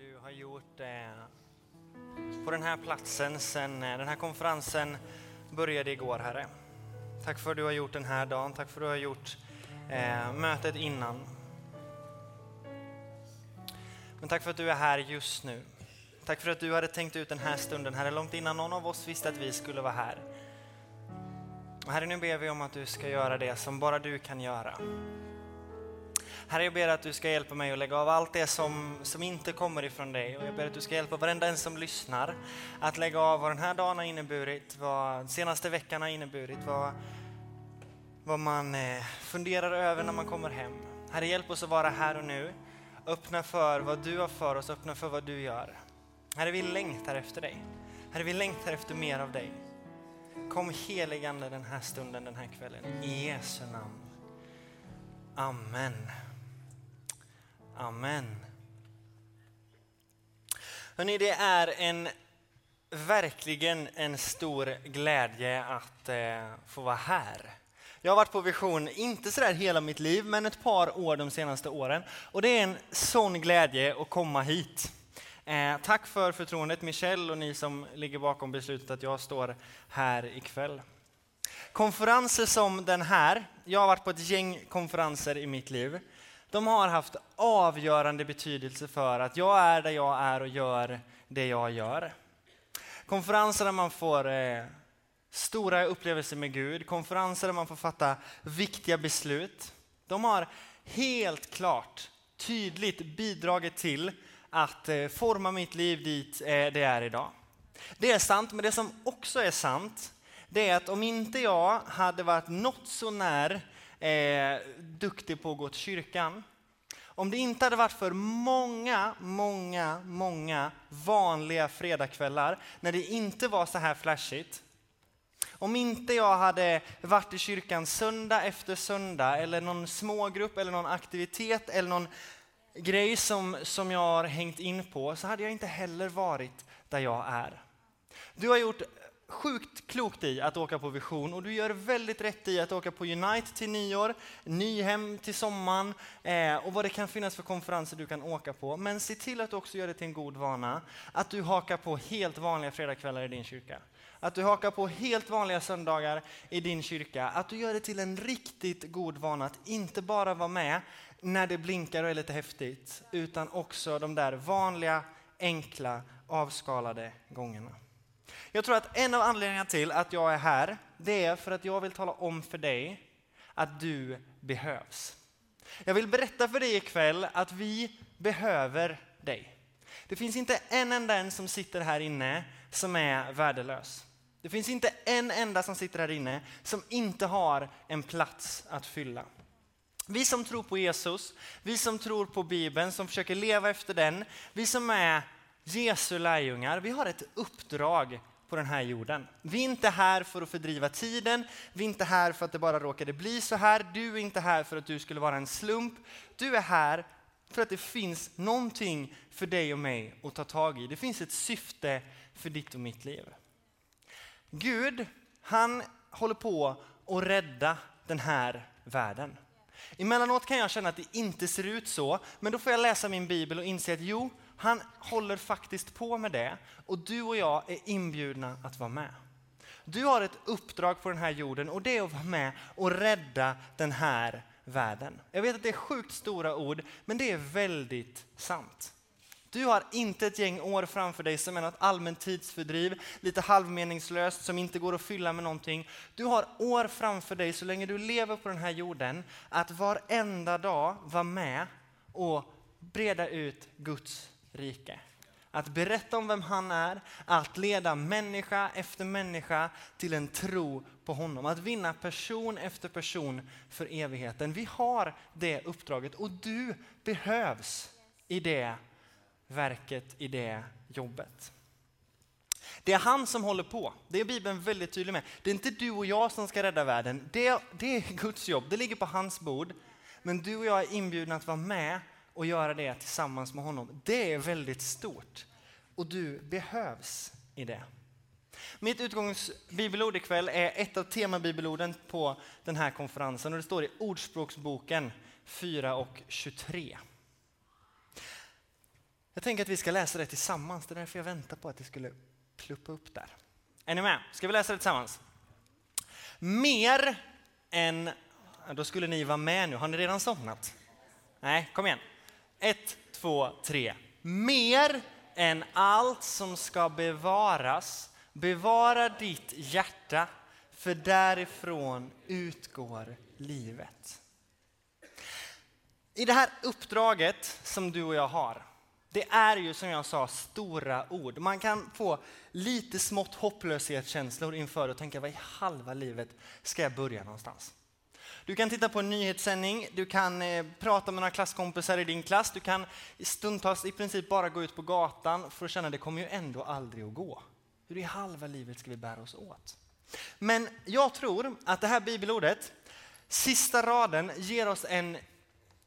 du har gjort eh, på den här platsen sen eh, den här konferensen började igår, Herre. Tack för att du har gjort den här dagen. Tack för att du har gjort eh, mötet innan. Men tack för att du är här just nu. Tack för att du hade tänkt ut den här stunden, Herre, långt innan någon av oss visste att vi skulle vara här. Och herre, nu ber vi om att du ska göra det som bara du kan göra. Herre, jag ber att du ska hjälpa mig att lägga av allt det som, som inte kommer ifrån dig. Och jag ber att du ska hjälpa varenda en som lyssnar att lägga av vad den här dagen har inneburit, vad senaste veckan har inneburit, vad, vad man eh, funderar över när man kommer hem. Herre, hjälp oss att vara här och nu. Öppna för vad du har för oss, öppna för vad du gör. Herre, vi längtar efter dig. Herre, vi längtar efter mer av dig. Kom heligande den här stunden, den här kvällen. I Jesu namn. Amen. Amen. Hörrni, det är en, verkligen en stor glädje att eh, få vara här. Jag har varit på Vision, inte sådär hela mitt liv, men ett par år de senaste åren. Och det är en sån glädje att komma hit. Eh, tack för förtroendet Michelle och ni som ligger bakom beslutet att jag står här ikväll. Konferenser som den här, jag har varit på ett gäng konferenser i mitt liv de har haft avgörande betydelse för att jag är där jag är och gör det jag gör. Konferenser där man får eh, stora upplevelser med Gud, konferenser där man får fatta viktiga beslut. De har helt klart, tydligt bidragit till att eh, forma mitt liv dit eh, det är idag. Det är sant, men det som också är sant, det är att om inte jag hade varit något så när eh, duktig på att gå till kyrkan. Om det inte hade varit för många, många, många vanliga fredagskvällar när det inte var så här flashigt. Om inte jag hade varit i kyrkan söndag efter söndag eller någon smågrupp eller någon aktivitet eller någon grej som, som jag har hängt in på så hade jag inte heller varit där jag är. Du har gjort sjukt klokt i att åka på Vision och du gör väldigt rätt i att åka på Unite till nyår, Nyhem till sommaren eh, och vad det kan finnas för konferenser du kan åka på. Men se till att du också gör det till en god vana att du hakar på helt vanliga fredagskvällar i din kyrka. Att du hakar på helt vanliga söndagar i din kyrka. Att du gör det till en riktigt god vana att inte bara vara med när det blinkar och är lite häftigt utan också de där vanliga, enkla, avskalade gångerna. Jag tror att en av anledningarna till att jag är här, det är för att jag vill tala om för dig att du behövs. Jag vill berätta för dig ikväll att vi behöver dig. Det finns inte en enda en som sitter här inne som är värdelös. Det finns inte en enda som sitter här inne som inte har en plats att fylla. Vi som tror på Jesus, vi som tror på Bibeln, som försöker leva efter den, vi som är Jesu lärjungar, vi har ett uppdrag på den här jorden. Vi är inte här för att fördriva tiden, vi är inte här för att det bara råkade bli så här, du är inte här för att du skulle vara en slump. Du är här för att det finns någonting för dig och mig att ta tag i. Det finns ett syfte för ditt och mitt liv. Gud, han håller på att rädda den här världen. Emellanåt kan jag känna att det inte ser ut så, men då får jag läsa min bibel och inse att jo, han håller faktiskt på med det och du och jag är inbjudna att vara med. Du har ett uppdrag på den här jorden och det är att vara med och rädda den här världen. Jag vet att det är sjukt stora ord, men det är väldigt sant. Du har inte ett gäng år framför dig som är något allmänt tidsfördriv, lite halvmeningslöst som inte går att fylla med någonting. Du har år framför dig så länge du lever på den här jorden att varenda dag vara med och breda ut Guds rike. Att berätta om vem han är, att leda människa efter människa till en tro på honom. Att vinna person efter person för evigheten. Vi har det uppdraget och du behövs i det verket, i det jobbet. Det är han som håller på. Det är Bibeln väldigt tydlig med. Det är inte du och jag som ska rädda världen. Det, det är Guds jobb. Det ligger på hans bord. Men du och jag är inbjudna att vara med och göra det tillsammans med honom. Det är väldigt stort och du behövs i det. Mitt utgångsbibelord ikväll är ett av temabibelorden på den här konferensen och det står i Ordspråksboken 4 och 23. Jag tänker att vi ska läsa det tillsammans, det är därför jag väntar på att det skulle pluppa upp där. Är ni med? Ska vi läsa det tillsammans? Mer än... Då skulle ni vara med nu. Har ni redan somnat? Nej, kom igen. Ett, två, tre. Mer än allt som ska bevaras, bevara ditt hjärta, för därifrån utgår livet. I det här uppdraget som du och jag har, det är ju som jag sa stora ord. Man kan få lite smått hopplöshetskänslor inför och tänka vad i halva livet ska jag börja någonstans? Du kan titta på en nyhetssändning, du kan eh, prata med några klasskompisar i din klass, du kan stundtals i princip bara gå ut på gatan för att känna att det kommer ju ändå aldrig att gå. Hur i halva livet ska vi bära oss åt? Men jag tror att det här bibelordet, sista raden, ger oss en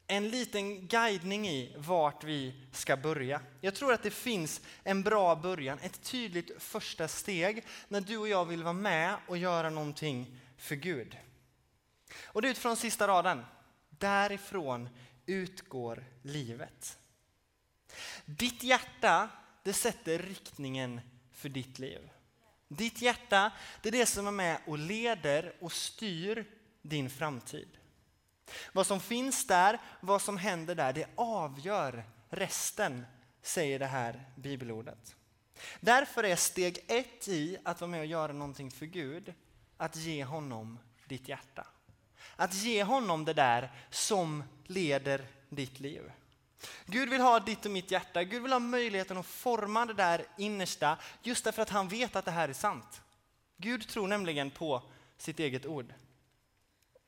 en liten guidning i vart vi ska börja. Jag tror att det finns en bra början, ett tydligt första steg när du och jag vill vara med och göra någonting för Gud. Och det är utifrån sista raden. Därifrån utgår livet. Ditt hjärta, det sätter riktningen för ditt liv. Ditt hjärta, det är det som är med och leder och styr din framtid. Vad som finns där, vad som händer där, det avgör resten, säger det här bibelordet. Därför är steg ett i att vara med och göra någonting för Gud, att ge honom ditt hjärta. Att ge honom det där som leder ditt liv. Gud vill ha ditt och mitt hjärta. Gud vill ha möjligheten att forma det där innersta just därför att han vet att det här är sant. Gud tror nämligen på sitt eget ord.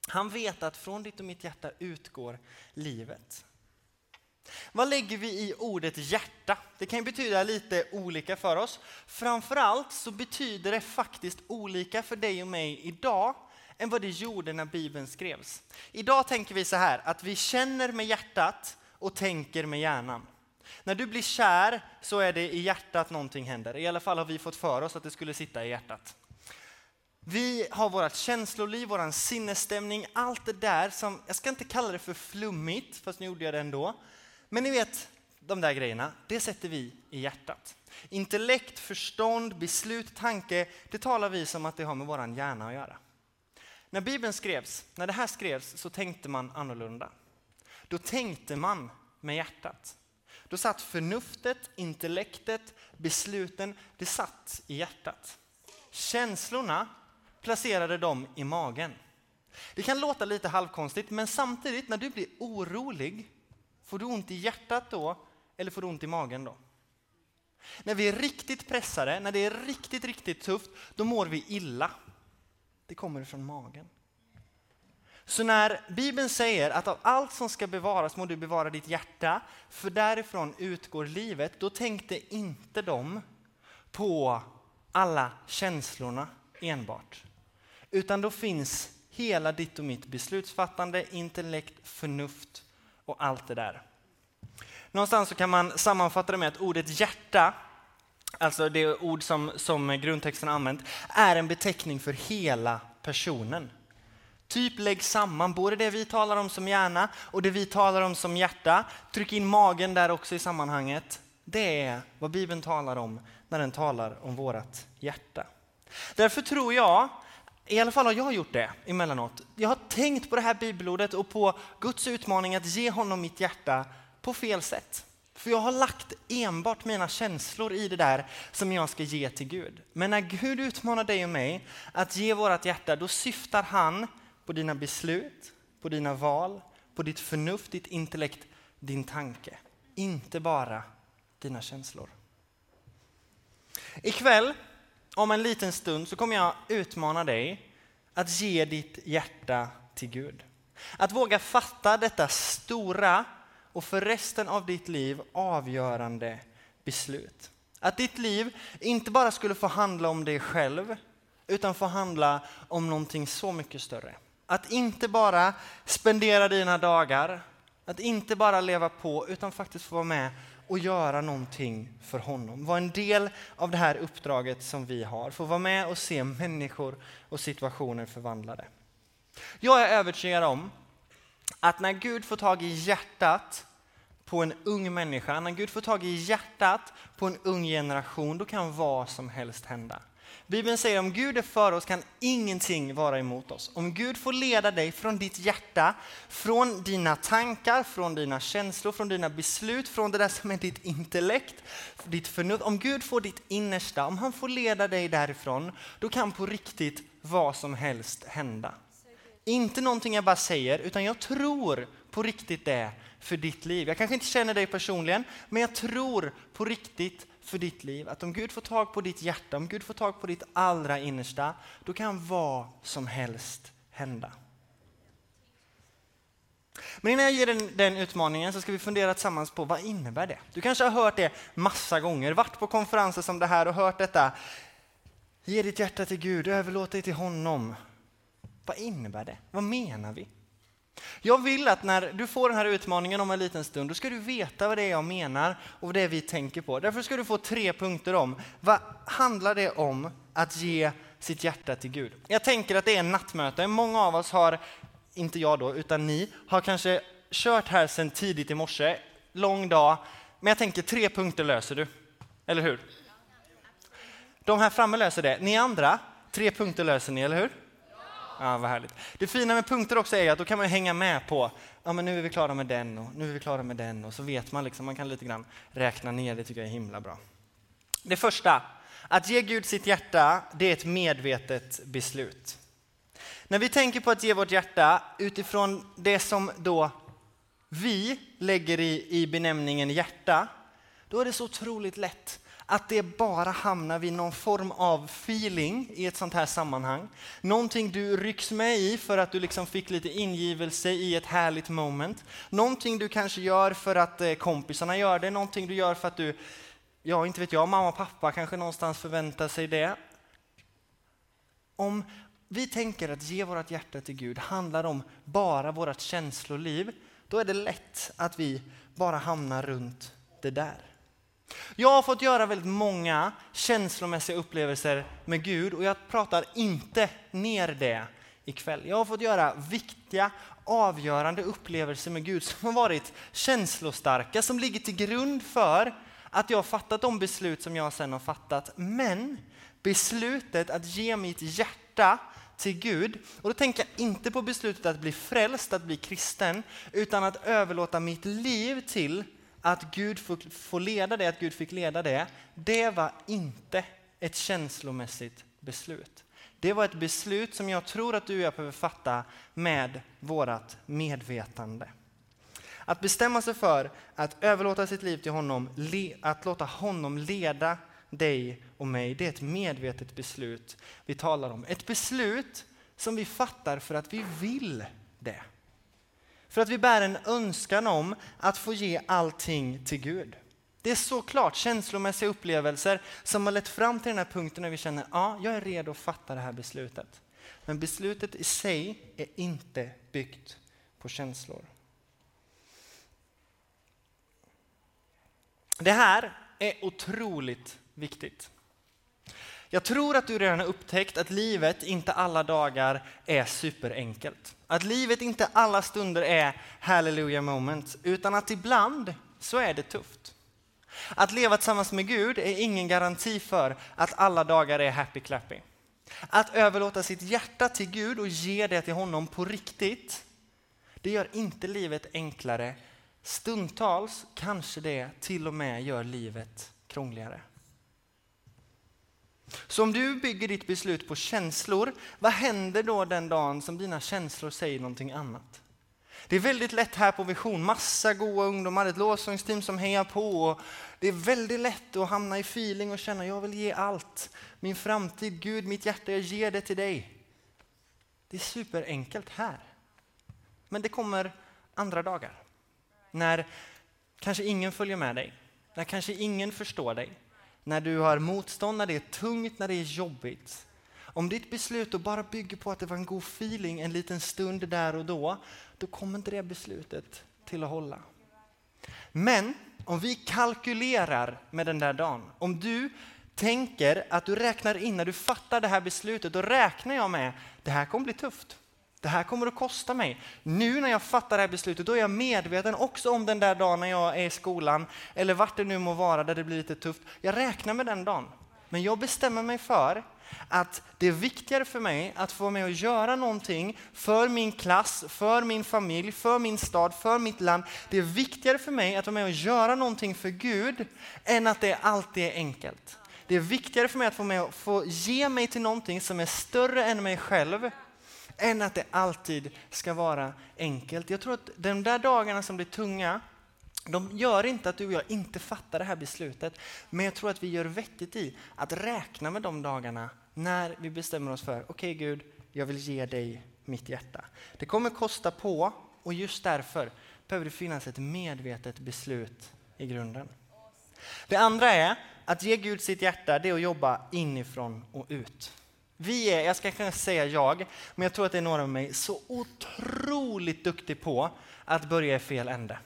Han vet att från ditt och mitt hjärta utgår livet. Vad lägger vi i ordet hjärta? Det kan betyda lite olika för oss. Framförallt så betyder det faktiskt olika för dig och mig idag än vad det gjorde när Bibeln skrevs. Idag tänker vi så här att vi känner med hjärtat och tänker med hjärnan. När du blir kär så är det i hjärtat någonting händer. I alla fall har vi fått för oss att det skulle sitta i hjärtat. Vi har vårt känsloliv, vår sinnesstämning, allt det där som, jag ska inte kalla det för flummigt, fast nu gjorde jag det ändå. Men ni vet, de där grejerna, det sätter vi i hjärtat. Intellekt, förstånd, beslut, tanke, det talar vi som att det har med vår hjärna att göra. När Bibeln skrevs, när det här skrevs, så tänkte man annorlunda. Då tänkte man med hjärtat. Då satt förnuftet, intellektet, besluten, det satt i hjärtat. Känslorna placerade dem i magen. Det kan låta lite halvkonstigt, men samtidigt när du blir orolig, får du ont i hjärtat då eller får du ont i magen då? När vi är riktigt pressade, när det är riktigt, riktigt tufft, då mår vi illa. Det kommer från magen. Så när Bibeln säger att av allt som ska bevaras må du bevara ditt hjärta, för därifrån utgår livet, då tänkte inte de på alla känslorna enbart. Utan då finns hela ditt och mitt beslutsfattande, intellekt, förnuft och allt det där. Någonstans så kan man sammanfatta det med att ordet hjärta, alltså det ord som, som grundtexten använt, är en beteckning för hela personen. Typ lägg samman både det vi talar om som hjärna och det vi talar om som hjärta. Tryck in magen där också i sammanhanget. Det är vad Bibeln talar om när den talar om vårt hjärta. Därför tror jag i alla fall har jag gjort det emellanåt. Jag har tänkt på det här bibelordet och på Guds utmaning att ge honom mitt hjärta på fel sätt. För jag har lagt enbart mina känslor i det där som jag ska ge till Gud. Men när Gud utmanar dig och mig att ge vårt hjärta, då syftar han på dina beslut, på dina val, på ditt förnuft, ditt intellekt, din tanke. Inte bara dina känslor. Ikväll om en liten stund så kommer jag utmana dig att ge ditt hjärta till Gud. Att våga fatta detta stora och för resten av ditt liv avgörande beslut. Att ditt liv inte bara skulle få handla om dig själv, utan få handla om någonting så mycket större. Att inte bara spendera dina dagar, att inte bara leva på, utan faktiskt få vara med och göra någonting för honom. Vara en del av det här uppdraget som vi har. Få vara med och se människor och situationer förvandlade. Jag är övertygad om att när Gud får tag i hjärtat på en ung människa, när Gud får tag i hjärtat på en ung generation, då kan vad som helst hända. Bibeln säger om Gud är för oss kan ingenting vara emot oss. Om Gud får leda dig från ditt hjärta, från dina tankar, från dina känslor, från dina beslut, från det där som är ditt intellekt, ditt förnuft. Om Gud får ditt innersta, om han får leda dig därifrån, då kan på riktigt vad som helst hända. Inte någonting jag bara säger, utan jag tror på riktigt det för ditt liv. Jag kanske inte känner dig personligen, men jag tror på riktigt för ditt liv. Att om Gud får tag på ditt hjärta, om Gud får tag på ditt allra innersta, då kan vad som helst hända. Men innan jag ger den, den, utmaningen så ska vi fundera tillsammans på vad innebär det? Du kanske har hört det massa gånger, varit på konferenser som det här och hört detta. Ge ditt hjärta till Gud, överlåt dig till honom. Vad innebär det? Vad menar vi? Jag vill att när du får den här utmaningen om en liten stund, då ska du veta vad det är jag menar och vad det är vi tänker på. Därför ska du få tre punkter om vad handlar det om att ge sitt hjärta till Gud. Jag tänker att det är en nattmöte. Många av oss har, inte jag då, utan ni, har kanske kört här sedan tidigt i morse, lång dag. Men jag tänker tre punkter löser du, eller hur? De här framme löser det. Ni andra, tre punkter löser ni, eller hur? Ja, vad härligt. Det fina med punkter också är att då kan man hänga med på, ja men nu är vi klara med den och nu är vi klara med den och så vet man liksom, man kan lite grann räkna ner, det tycker jag är himla bra. Det första, att ge Gud sitt hjärta, det är ett medvetet beslut. När vi tänker på att ge vårt hjärta utifrån det som då vi lägger i, i benämningen hjärta, då är det så otroligt lätt att det bara hamnar vid någon form av feeling i ett sånt här sammanhang. Någonting du rycks med i för att du liksom fick lite ingivelse i ett härligt moment. Någonting du kanske gör för att eh, kompisarna gör det, någonting du gör för att du, ja inte vet jag, mamma och pappa kanske någonstans förväntar sig det. Om vi tänker att ge vårt hjärta till Gud handlar om bara vårt känsloliv, då är det lätt att vi bara hamnar runt det där. Jag har fått göra väldigt många känslomässiga upplevelser med Gud och jag pratar inte ner det ikväll. Jag har fått göra viktiga, avgörande upplevelser med Gud som har varit känslostarka, som ligger till grund för att jag har fattat de beslut som jag sen har fattat. Men beslutet att ge mitt hjärta till Gud, och då tänker jag inte på beslutet att bli frälst, att bli kristen, utan att överlåta mitt liv till att Gud får leda det, att Gud fick leda det, det var inte ett känslomässigt beslut. Det var ett beslut som jag tror att du och jag behöver fatta med vårt medvetande. Att bestämma sig för att överlåta sitt liv till honom, att låta honom leda dig och mig, det är ett medvetet beslut vi talar om. Ett beslut som vi fattar för att vi vill det. För att vi bär en önskan om att få ge allting till Gud. Det är såklart känslomässiga upplevelser som har lett fram till den här punkten när vi känner att ja, jag är redo att fatta det här beslutet. Men beslutet i sig är inte byggt på känslor. Det här är otroligt viktigt. Jag tror att du redan har upptäckt att livet inte alla dagar är superenkelt. Att livet inte alla stunder är hallelujah moment, utan att ibland så är det tufft. Att leva tillsammans med Gud är ingen garanti för att alla dagar är happy clappy. Att överlåta sitt hjärta till Gud och ge det till honom på riktigt, det gör inte livet enklare. Stundtals kanske det till och med gör livet krångligare. Så om du bygger ditt beslut på känslor, vad händer då den dagen som dina känslor säger någonting annat? Det är väldigt lätt här på Vision, massa goa ungdomar, ett lovsångsteam som hejar på. Det är väldigt lätt att hamna i feeling och känna jag vill ge allt. Min framtid, Gud, mitt hjärta, jag ger det till dig. Det är superenkelt här. Men det kommer andra dagar. När kanske ingen följer med dig, när kanske ingen förstår dig, när du har motstånd, när det är tungt, när det är jobbigt. Om ditt beslut då bara bygger på att det var en god feeling en liten stund där och då, då kommer inte det beslutet till att hålla. Men om vi kalkylerar med den där dagen, om du tänker att du räknar in när du fattar det här beslutet, då räknar jag med det här kommer bli tufft. Det här kommer att kosta mig. Nu när jag fattar det här beslutet, då är jag medveten också om den där dagen när jag är i skolan, eller vart det nu må vara där det blir lite tufft. Jag räknar med den dagen. Men jag bestämmer mig för att det är viktigare för mig att få vara med och göra någonting för min klass, för min familj, för min stad, för mitt land. Det är viktigare för mig att vara med och göra någonting för Gud än att det alltid är enkelt. Det är viktigare för mig att få, med och få ge mig till någonting som är större än mig själv än att det alltid ska vara enkelt. Jag tror att de där dagarna som blir tunga, de gör inte att du och jag inte fattar det här beslutet, men jag tror att vi gör vettigt i att räkna med de dagarna när vi bestämmer oss för, okej okay, Gud, jag vill ge dig mitt hjärta. Det kommer kosta på och just därför behöver det finnas ett medvetet beslut i grunden. Det andra är att ge Gud sitt hjärta, det är att jobba inifrån och ut. Vi är, jag ska kanske säga jag, men jag tror att det är några av mig, så otroligt duktig på att börja i fel ände.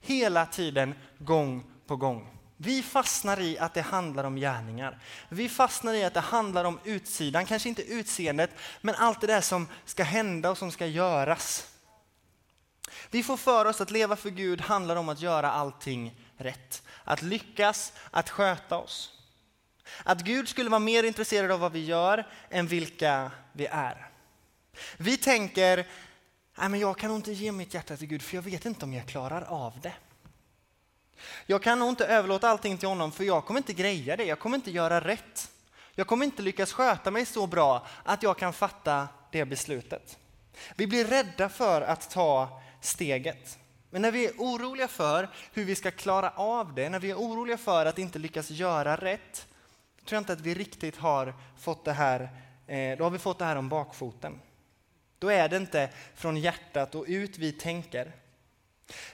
Hela tiden, gång på gång. Vi fastnar i att det handlar om gärningar. Vi fastnar i att det handlar om utsidan, kanske inte utseendet, men allt det där som ska hända och som ska göras. Vi får för oss att leva för Gud handlar om att göra allting rätt. Att lyckas, att sköta oss. Att Gud skulle vara mer intresserad av vad vi gör än vilka vi är. Vi tänker, Nej, men jag kan nog inte ge mitt hjärta till Gud för jag vet inte om jag klarar av det. Jag kan nog inte överlåta allting till honom för jag kommer inte greja det, jag kommer inte göra rätt. Jag kommer inte lyckas sköta mig så bra att jag kan fatta det beslutet. Vi blir rädda för att ta steget. Men när vi är oroliga för hur vi ska klara av det, när vi är oroliga för att inte lyckas göra rätt, tror jag inte att vi riktigt har fått det här, eh, då har vi fått det här om bakfoten. Då är det inte från hjärtat och ut vi tänker.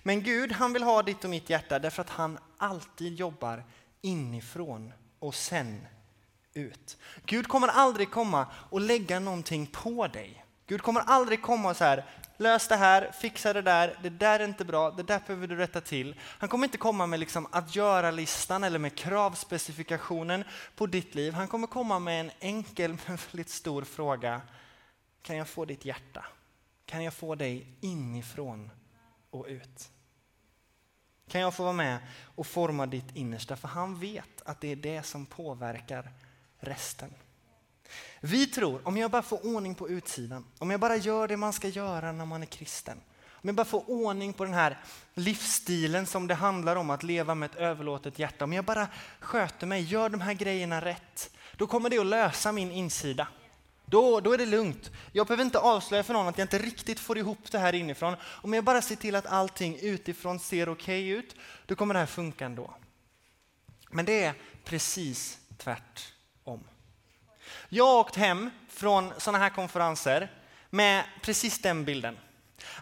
Men Gud, han vill ha ditt och mitt hjärta därför att han alltid jobbar inifrån och sen ut. Gud kommer aldrig komma och lägga någonting på dig. Gud kommer aldrig komma och så här, lös det här, fixa det där, det där är inte bra, det där behöver du rätta till. Han kommer inte komma med liksom att göra-listan eller med kravspecifikationen på ditt liv. Han kommer komma med en enkel men väldigt stor fråga. Kan jag få ditt hjärta? Kan jag få dig inifrån och ut? Kan jag få vara med och forma ditt innersta? För han vet att det är det som påverkar resten. Vi tror, om jag bara får ordning på utsidan, om jag bara gör det man ska göra när man är kristen, om jag bara får ordning på den här livsstilen som det handlar om att leva med ett överlåtet hjärta, om jag bara sköter mig, gör de här grejerna rätt, då kommer det att lösa min insida. Då, då är det lugnt. Jag behöver inte avslöja för någon att jag inte riktigt får ihop det här inifrån. Om jag bara ser till att allting utifrån ser okej okay ut, då kommer det här funka ändå. Men det är precis tvärtom. Jag har åkt hem från sådana här konferenser med precis den bilden.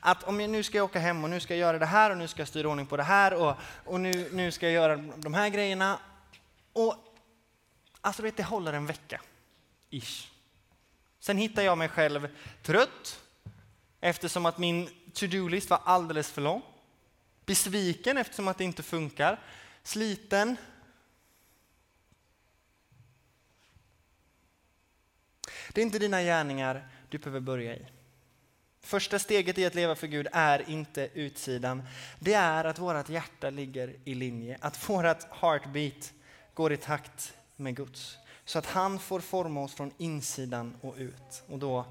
Att om jag nu ska jag åka hem och nu ska jag göra det här och nu ska jag styra ordning på det här och, och nu, nu ska jag göra de här grejerna. Och alltså vet, det håller en vecka. Ish. Sen hittar jag mig själv trött eftersom att min to-do-list var alldeles för lång. Besviken eftersom att det inte funkar. Sliten. Det är inte dina gärningar du behöver börja i. Första steget i att leva för Gud är inte utsidan. Det är att vårt hjärta ligger i linje, att vårt heartbeat går i takt med Guds. Så att han får forma oss från insidan och ut. Och då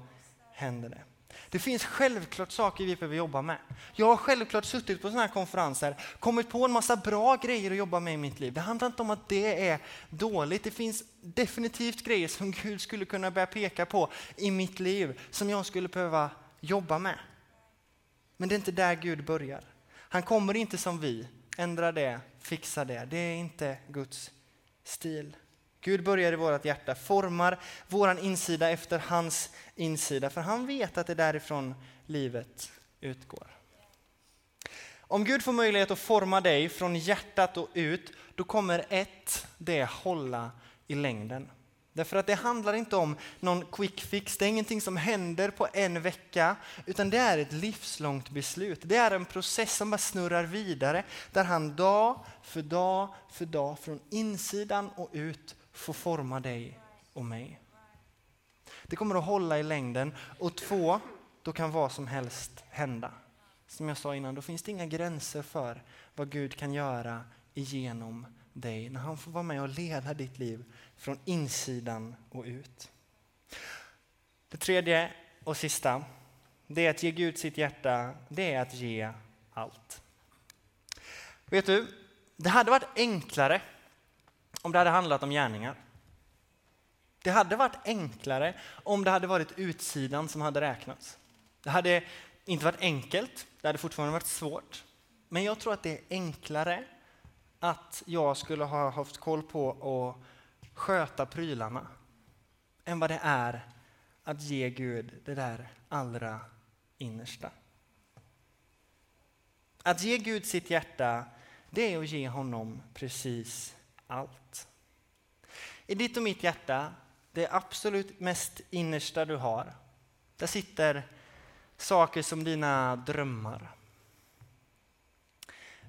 händer det. Det finns självklart saker vi behöver jobba med. Jag har självklart suttit på sådana här konferenser, kommit på en massa bra grejer att jobba med i mitt liv. Det handlar inte om att det är dåligt. Det finns definitivt grejer som Gud skulle kunna börja peka på i mitt liv som jag skulle behöva jobba med. Men det är inte där Gud börjar. Han kommer inte som vi, ändra det, fixa det. Det är inte Guds stil. Gud börjar i vårt hjärta, formar vår insida efter hans insida, för han vet att det är därifrån livet utgår. Om Gud får möjlighet att forma dig från hjärtat och ut, då kommer ett, det hålla i längden. Därför att det handlar inte om någon quick fix, det är ingenting som händer på en vecka, utan det är ett livslångt beslut. Det är en process som bara snurrar vidare, där han dag för dag för dag, från insidan och ut, få forma dig och mig. Det kommer att hålla i längden. Och två, då kan vad som helst hända. Som jag sa innan, då finns det inga gränser för vad Gud kan göra igenom dig när han får vara med och leda ditt liv från insidan och ut. Det tredje och sista, det är att ge Gud sitt hjärta, det är att ge allt. Vet du, det hade varit enklare om det hade handlat om gärningar. Det hade varit enklare om det hade varit utsidan som hade räknats. Det hade inte varit enkelt, det hade fortfarande varit svårt. Men jag tror att det är enklare att jag skulle ha haft koll på att sköta prylarna än vad det är att ge Gud det där allra innersta. Att ge Gud sitt hjärta, det är att ge honom precis allt. I ditt och mitt hjärta, det absolut mest innersta du har, där sitter saker som dina drömmar,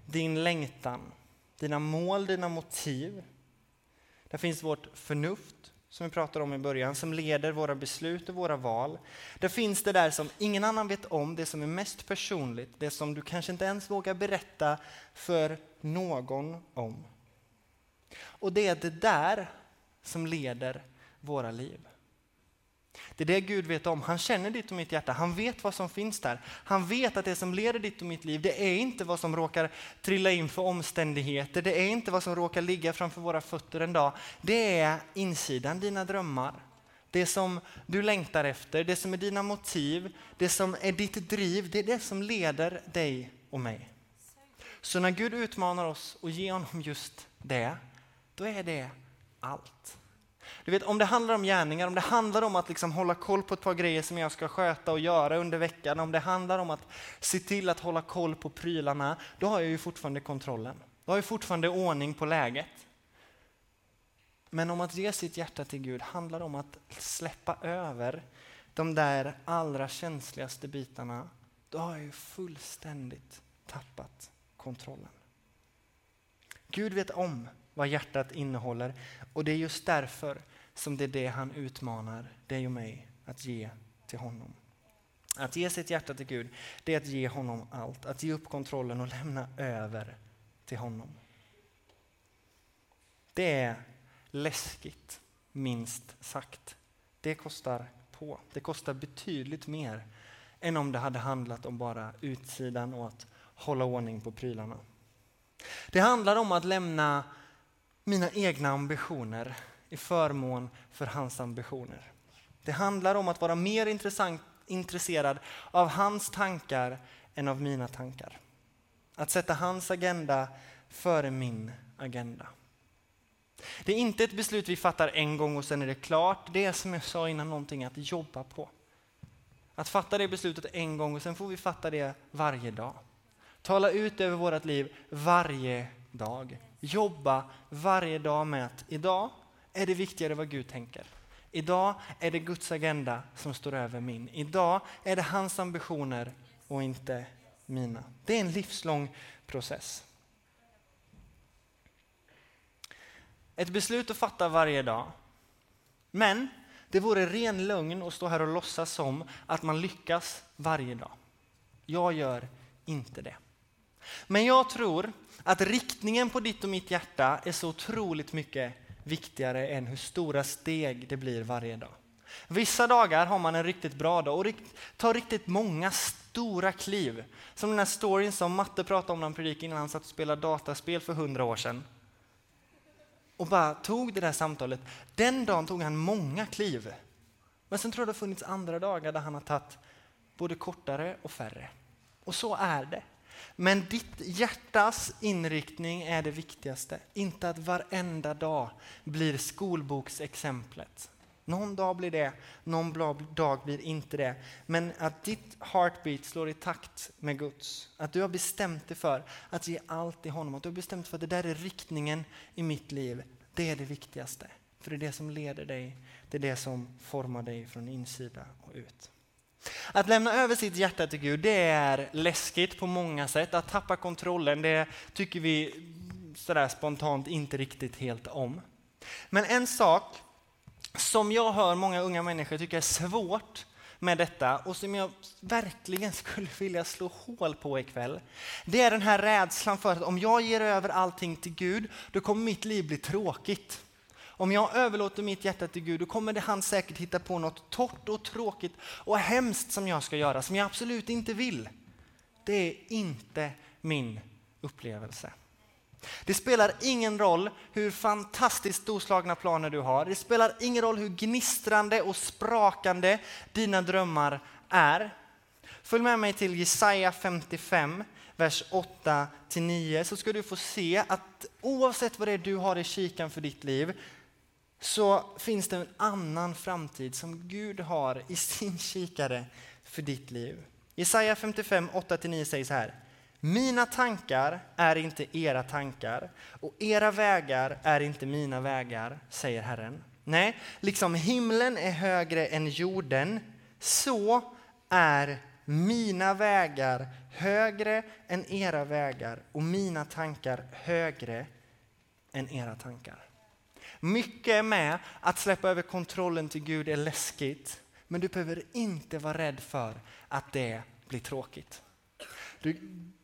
din längtan, dina mål, dina motiv. Där finns vårt förnuft, som vi pratade om i början, som leder våra beslut och våra val. Där finns det där som ingen annan vet om, det som är mest personligt, det som du kanske inte ens vågar berätta för någon om. Och det är det där som leder våra liv. Det är det Gud vet om. Han känner ditt och mitt hjärta. Han vet vad som finns där. Han vet att det som leder ditt och mitt liv, det är inte vad som råkar trilla in för omständigheter. Det är inte vad som råkar ligga framför våra fötter en dag. Det är insidan, dina drömmar. Det som du längtar efter, det som är dina motiv, det som är ditt driv, det är det som leder dig och mig. Så när Gud utmanar oss och ger honom just det, då är det allt. Du vet, om det handlar om gärningar, om det handlar om att liksom hålla koll på ett par grejer som jag ska sköta och göra under veckan, om det handlar om att se till att hålla koll på prylarna, då har jag ju fortfarande kontrollen. Då har jag fortfarande ordning på läget. Men om att ge sitt hjärta till Gud handlar om att släppa över de där allra känsligaste bitarna, då har jag ju fullständigt tappat kontrollen. Gud vet om vad hjärtat innehåller och det är just därför som det är det han utmanar dig och mig att ge till honom. Att ge sitt hjärta till Gud, det är att ge honom allt. Att ge upp kontrollen och lämna över till honom. Det är läskigt, minst sagt. Det kostar på. Det kostar betydligt mer än om det hade handlat om bara utsidan och att hålla ordning på prylarna. Det handlar om att lämna mina egna ambitioner i förmån för hans ambitioner. Det handlar om att vara mer intresserad av hans tankar än av mina tankar. Att sätta hans agenda före min agenda. Det är inte ett beslut vi fattar en gång och sen är det klart. Det är som jag sa innan någonting att jobba på. Att fatta det beslutet en gång och sen får vi fatta det varje dag. Tala ut över vårt liv varje dag. Jobba varje dag med att idag är det viktigare vad Gud tänker. Idag är det Guds agenda som står över min. Idag är det hans ambitioner och inte mina. Det är en livslång process. Ett beslut att fatta varje dag. Men det vore ren lögn att stå här och låtsas som att man lyckas varje dag. Jag gör inte det. Men jag tror att riktningen på ditt och mitt hjärta är så otroligt mycket viktigare än hur stora steg det blir varje dag. Vissa dagar har man en riktigt bra dag och tar riktigt många stora kliv. Som den här storyn som Matte pratade om när han predikade innan han satt och spelade dataspel för hundra år sedan. Och bara tog det där samtalet. Den dagen tog han många kliv. Men sen tror jag det har funnits andra dagar där han har tagit både kortare och färre. Och så är det. Men ditt hjärtas inriktning är det viktigaste. Inte att varenda dag blir skolboksexemplet. Någon dag blir det, någon dag blir inte det. Men att ditt heartbeat slår i takt med Guds. Att du har bestämt dig för att ge allt i honom. Att du har bestämt dig för att det där är riktningen i mitt liv. Det är det viktigaste. För det är det som leder dig. Det är det som formar dig från insida och ut. Att lämna över sitt hjärta till Gud, det är läskigt på många sätt. Att tappa kontrollen, det tycker vi sådär spontant inte riktigt helt om. Men en sak som jag hör många unga människor tycka är svårt med detta och som jag verkligen skulle vilja slå hål på ikväll. Det är den här rädslan för att om jag ger över allting till Gud, då kommer mitt liv bli tråkigt. Om jag överlåter mitt hjärta till Gud, då kommer det han säkert hitta på något torrt och tråkigt och hemskt som jag ska göra, som jag absolut inte vill. Det är inte min upplevelse. Det spelar ingen roll hur fantastiskt storslagna planer du har. Det spelar ingen roll hur gnistrande och sprakande dina drömmar är. Följ med mig till Jesaja 55, vers 8-9 så ska du få se att oavsett vad det är du har i kikan för ditt liv så finns det en annan framtid som Gud har i sin kikare för ditt liv. Jesaja 55, 8-9 säger så här. Mina tankar är inte era tankar och era vägar är inte mina vägar, säger Herren. Nej, liksom himlen är högre än jorden, så är mina vägar högre än era vägar och mina tankar högre än era tankar. Mycket med att släppa över kontrollen till Gud är läskigt, men du behöver inte vara rädd för att det blir tråkigt. Du,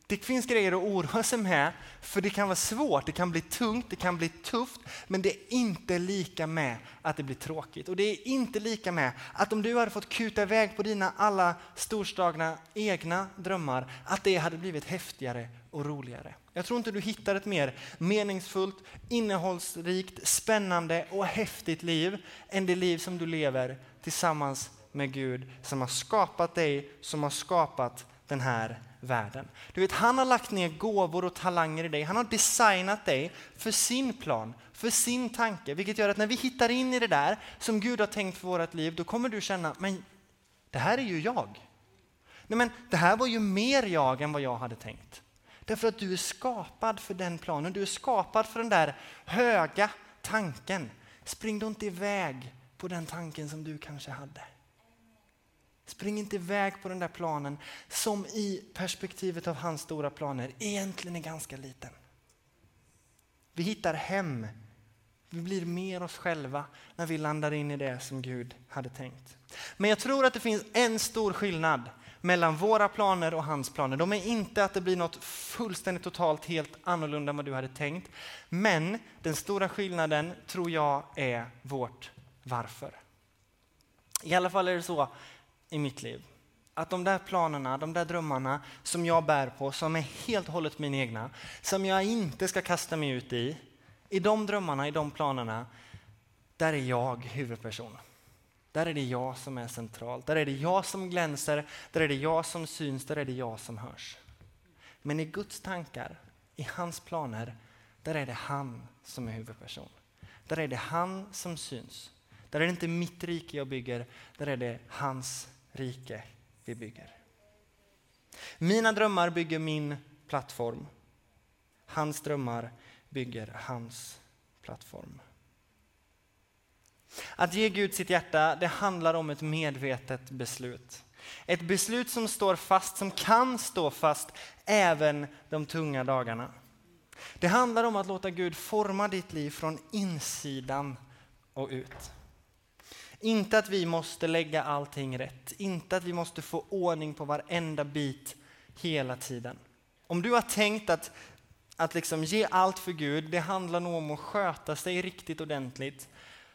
det finns grejer att oroa sig med, för det kan vara svårt, det kan bli tungt, det kan bli tufft, men det är inte lika med att det blir tråkigt. Och det är inte lika med att om du hade fått kuta iväg på dina alla storslagna egna drömmar, att det hade blivit häftigare och roligare. Jag tror inte du hittar ett mer meningsfullt, innehållsrikt, spännande och häftigt liv än det liv som du lever tillsammans med Gud som har skapat dig, som har skapat den här världen. Du vet, han har lagt ner gåvor och talanger i dig. Han har designat dig för sin plan, för sin tanke, vilket gör att när vi hittar in i det där som Gud har tänkt för vårt liv, då kommer du känna, men det här är ju jag. Nej, men det här var ju mer jag än vad jag hade tänkt. Därför att du är skapad för den planen, du är skapad för den där höga tanken. Spring då inte iväg på den tanken som du kanske hade. Spring inte iväg på den där planen som i perspektivet av hans stora planer egentligen är ganska liten. Vi hittar hem. Vi blir mer oss själva när vi landar in i det som Gud hade tänkt. Men jag tror att det finns en stor skillnad mellan våra planer och hans planer. De är inte att det blir något fullständigt totalt helt annorlunda än vad du hade tänkt. Men den stora skillnaden tror jag är vårt varför. I alla fall är det så i mitt liv. Att de där planerna, de där drömmarna som jag bär på, som är helt och hållet mina egna, som jag inte ska kasta mig ut i, i de drömmarna, i de planerna, där är jag huvudperson. Där är det jag som är central. Där är det jag som glänser, där är det jag som syns, där är det jag som hörs. Men i Guds tankar, i hans planer, där är det han som är huvudperson. Där är det han som syns. Där är det inte mitt rike jag bygger, där är det hans rike vi bygger. Mina drömmar bygger min plattform. Hans drömmar bygger hans plattform. Att ge Gud sitt hjärta, det handlar om ett medvetet beslut. Ett beslut som står fast, som kan stå fast även de tunga dagarna. Det handlar om att låta Gud forma ditt liv från insidan och ut. Inte att vi måste lägga allting rätt, inte att vi måste få ordning på varenda bit hela tiden. Om du har tänkt att, att liksom ge allt för Gud, det handlar nog om att sköta sig riktigt ordentligt,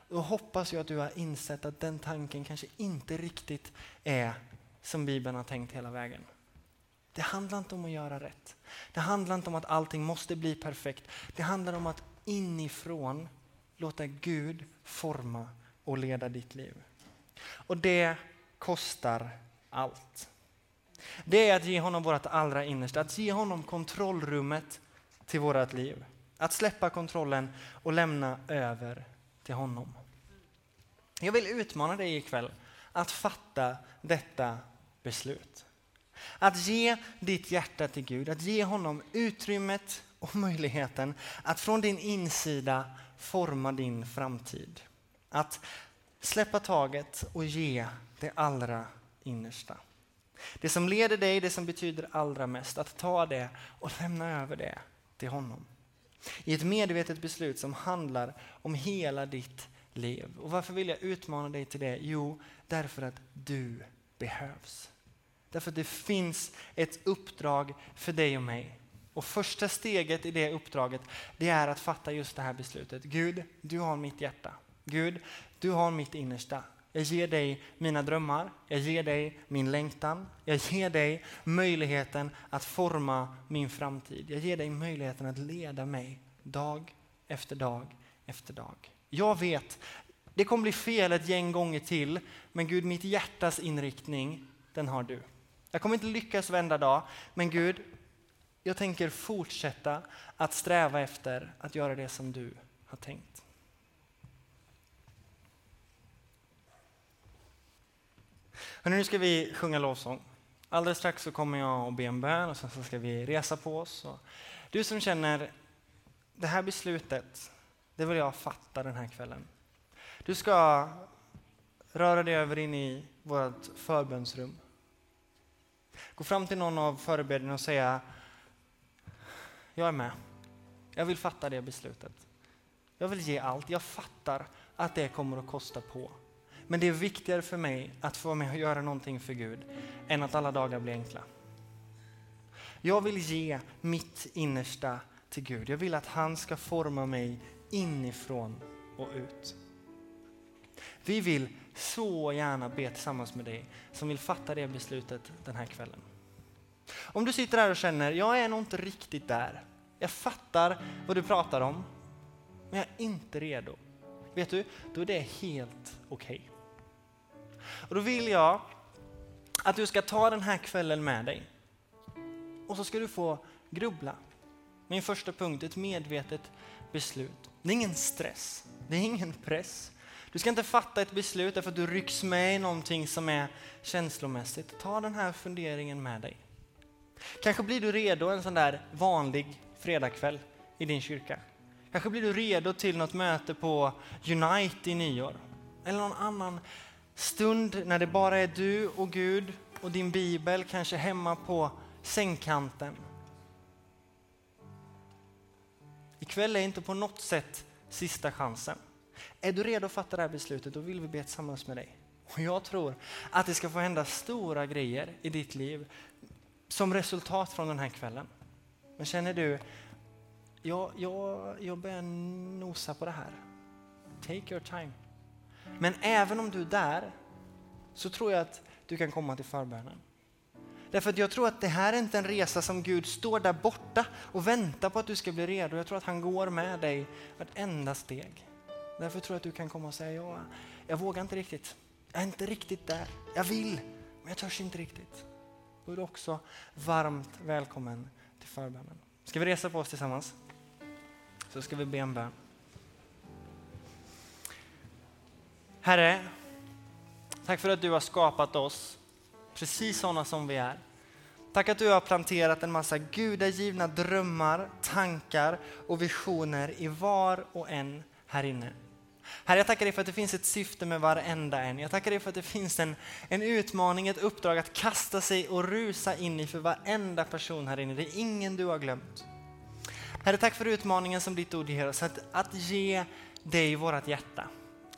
då hoppas jag att du har insett att den tanken kanske inte riktigt är som Bibeln har tänkt hela vägen. Det handlar inte om att göra rätt. Det handlar inte om att allting måste bli perfekt. Det handlar om att inifrån låta Gud forma och leda ditt liv. Och det kostar allt. Det är att ge honom vårt allra innersta, att ge honom kontrollrummet till vårt liv. Att släppa kontrollen och lämna över till honom. Jag vill utmana dig ikväll att fatta detta beslut. Att ge ditt hjärta till Gud, att ge honom utrymmet och möjligheten att från din insida forma din framtid. Att släppa taget och ge det allra innersta. Det som leder dig, det som betyder allra mest, att ta det och lämna över det till honom. I ett medvetet beslut som handlar om hela ditt liv. Och varför vill jag utmana dig till det? Jo, därför att du behövs. Därför att det finns ett uppdrag för dig och mig. Och första steget i det uppdraget, det är att fatta just det här beslutet. Gud, du har mitt hjärta. Gud, du har mitt innersta. Jag ger dig mina drömmar, jag ger dig min längtan, jag ger dig möjligheten att forma min framtid. Jag ger dig möjligheten att leda mig dag efter dag efter dag. Jag vet, det kommer bli fel ett gäng gånger till, men Gud, mitt hjärtas inriktning, den har du. Jag kommer inte lyckas varenda dag, men Gud, jag tänker fortsätta att sträva efter att göra det som du har tänkt. Hörrni, nu ska vi sjunga lovsång. Alldeles strax så kommer jag och be en bön och sen så ska vi resa på oss. Du som känner det här beslutet, det vill jag fatta den här kvällen. Du ska röra dig över in i vårt förbönsrum. Gå fram till någon av förebedjarna och säga Jag är med. Jag vill fatta det beslutet. Jag vill ge allt. Jag fattar att det kommer att kosta på. Men det är viktigare för mig att få vara med och göra någonting för Gud än att alla dagar blir enkla. Jag vill ge mitt innersta till Gud. Jag vill att han ska forma mig inifrån och ut. Vi vill så gärna be tillsammans med dig som vill fatta det beslutet den här kvällen. Om du sitter här och känner, jag är nog inte riktigt där. Jag fattar vad du pratar om, men jag är inte redo. Vet du, då är det helt okej. Okay. Och då vill jag att du ska ta den här kvällen med dig. Och så ska du få grubbla. Min första punkt, ett medvetet beslut. Det är ingen stress, det är ingen press. Du ska inte fatta ett beslut därför att du rycks med i någonting som är känslomässigt. Ta den här funderingen med dig. Kanske blir du redo en sån där vanlig fredagkväll i din kyrka. Kanske blir du redo till något möte på Unite i nyår. Eller någon annan stund när det bara är du och Gud och din bibel, kanske hemma på sängkanten. Ikväll är inte på något sätt sista chansen. Är du redo att fatta det här beslutet, då vill vi be tillsammans med dig. Och jag tror att det ska få hända stora grejer i ditt liv som resultat från den här kvällen. Men känner du, jag, jag, jag börjar nosa på det här. Take your time. Men även om du är där så tror jag att du kan komma till förbönen. Därför att jag tror att det här är inte en resa som Gud står där borta och väntar på att du ska bli redo. Jag tror att han går med dig vartenda steg. Därför tror jag att du kan komma och säga, ja, jag vågar inte riktigt. Jag är inte riktigt där. Jag vill, men jag törs inte riktigt. Då är du också varmt välkommen till förbönen. Ska vi resa på oss tillsammans? Så ska vi be en bön. Herre, tack för att du har skapat oss precis sådana som vi är. Tack att du har planterat en massa gudagivna drömmar, tankar och visioner i var och en här inne. Herre, jag tackar dig för att det finns ett syfte med varenda en. Jag tackar dig för att det finns en, en utmaning, ett uppdrag att kasta sig och rusa in i för varenda person här inne. Det är ingen du har glömt. Herre, tack för utmaningen som ditt ord ger oss, att, att ge dig vårt hjärta.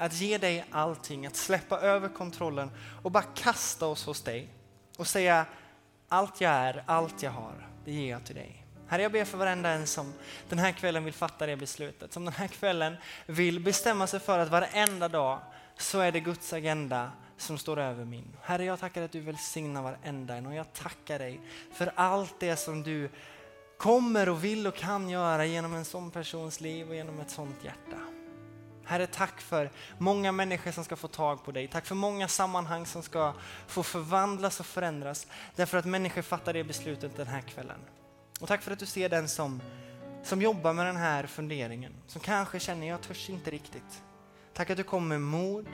Att ge dig allting, att släppa över kontrollen och bara kasta oss hos dig och säga allt jag är, allt jag har, det ger jag till dig. Herre, jag ber för varenda en som den här kvällen vill fatta det beslutet, som den här kvällen vill bestämma sig för att varenda dag så är det Guds agenda som står över min. Herre, jag tackar att du välsignar varenda en och jag tackar dig för allt det som du kommer och vill och kan göra genom en sån persons liv och genom ett sånt hjärta. Herre, tack för många människor som ska få tag på dig. Tack för många sammanhang som ska få förvandlas och förändras därför att människor fattar det beslutet den här kvällen. Och tack för att du ser den som, som jobbar med den här funderingen, som kanske känner jag törs inte riktigt. Tack att du kommer med mod.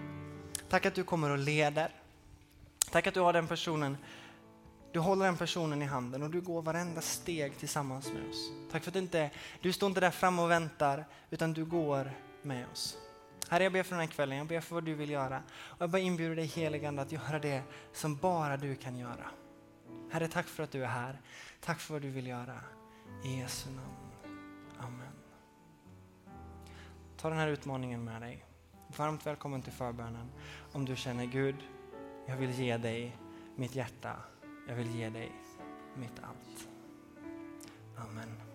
Tack att du kommer och leder. Tack att du har den personen du håller den personen i handen och du går varenda steg tillsammans med oss. Tack för att du inte, du står inte där framme och väntar, utan du går med oss. Herre, jag ber för den här kvällen, jag ber för vad du vill göra. Och jag bara inbjuder dig heligande att göra det som bara du kan göra. Herre, tack för att du är här. Tack för vad du vill göra. I Jesu namn. Amen. Ta den här utmaningen med dig. Varmt välkommen till förbönen. Om du känner Gud, jag vill ge dig mitt hjärta. Jag vill ge dig mitt allt. Amen.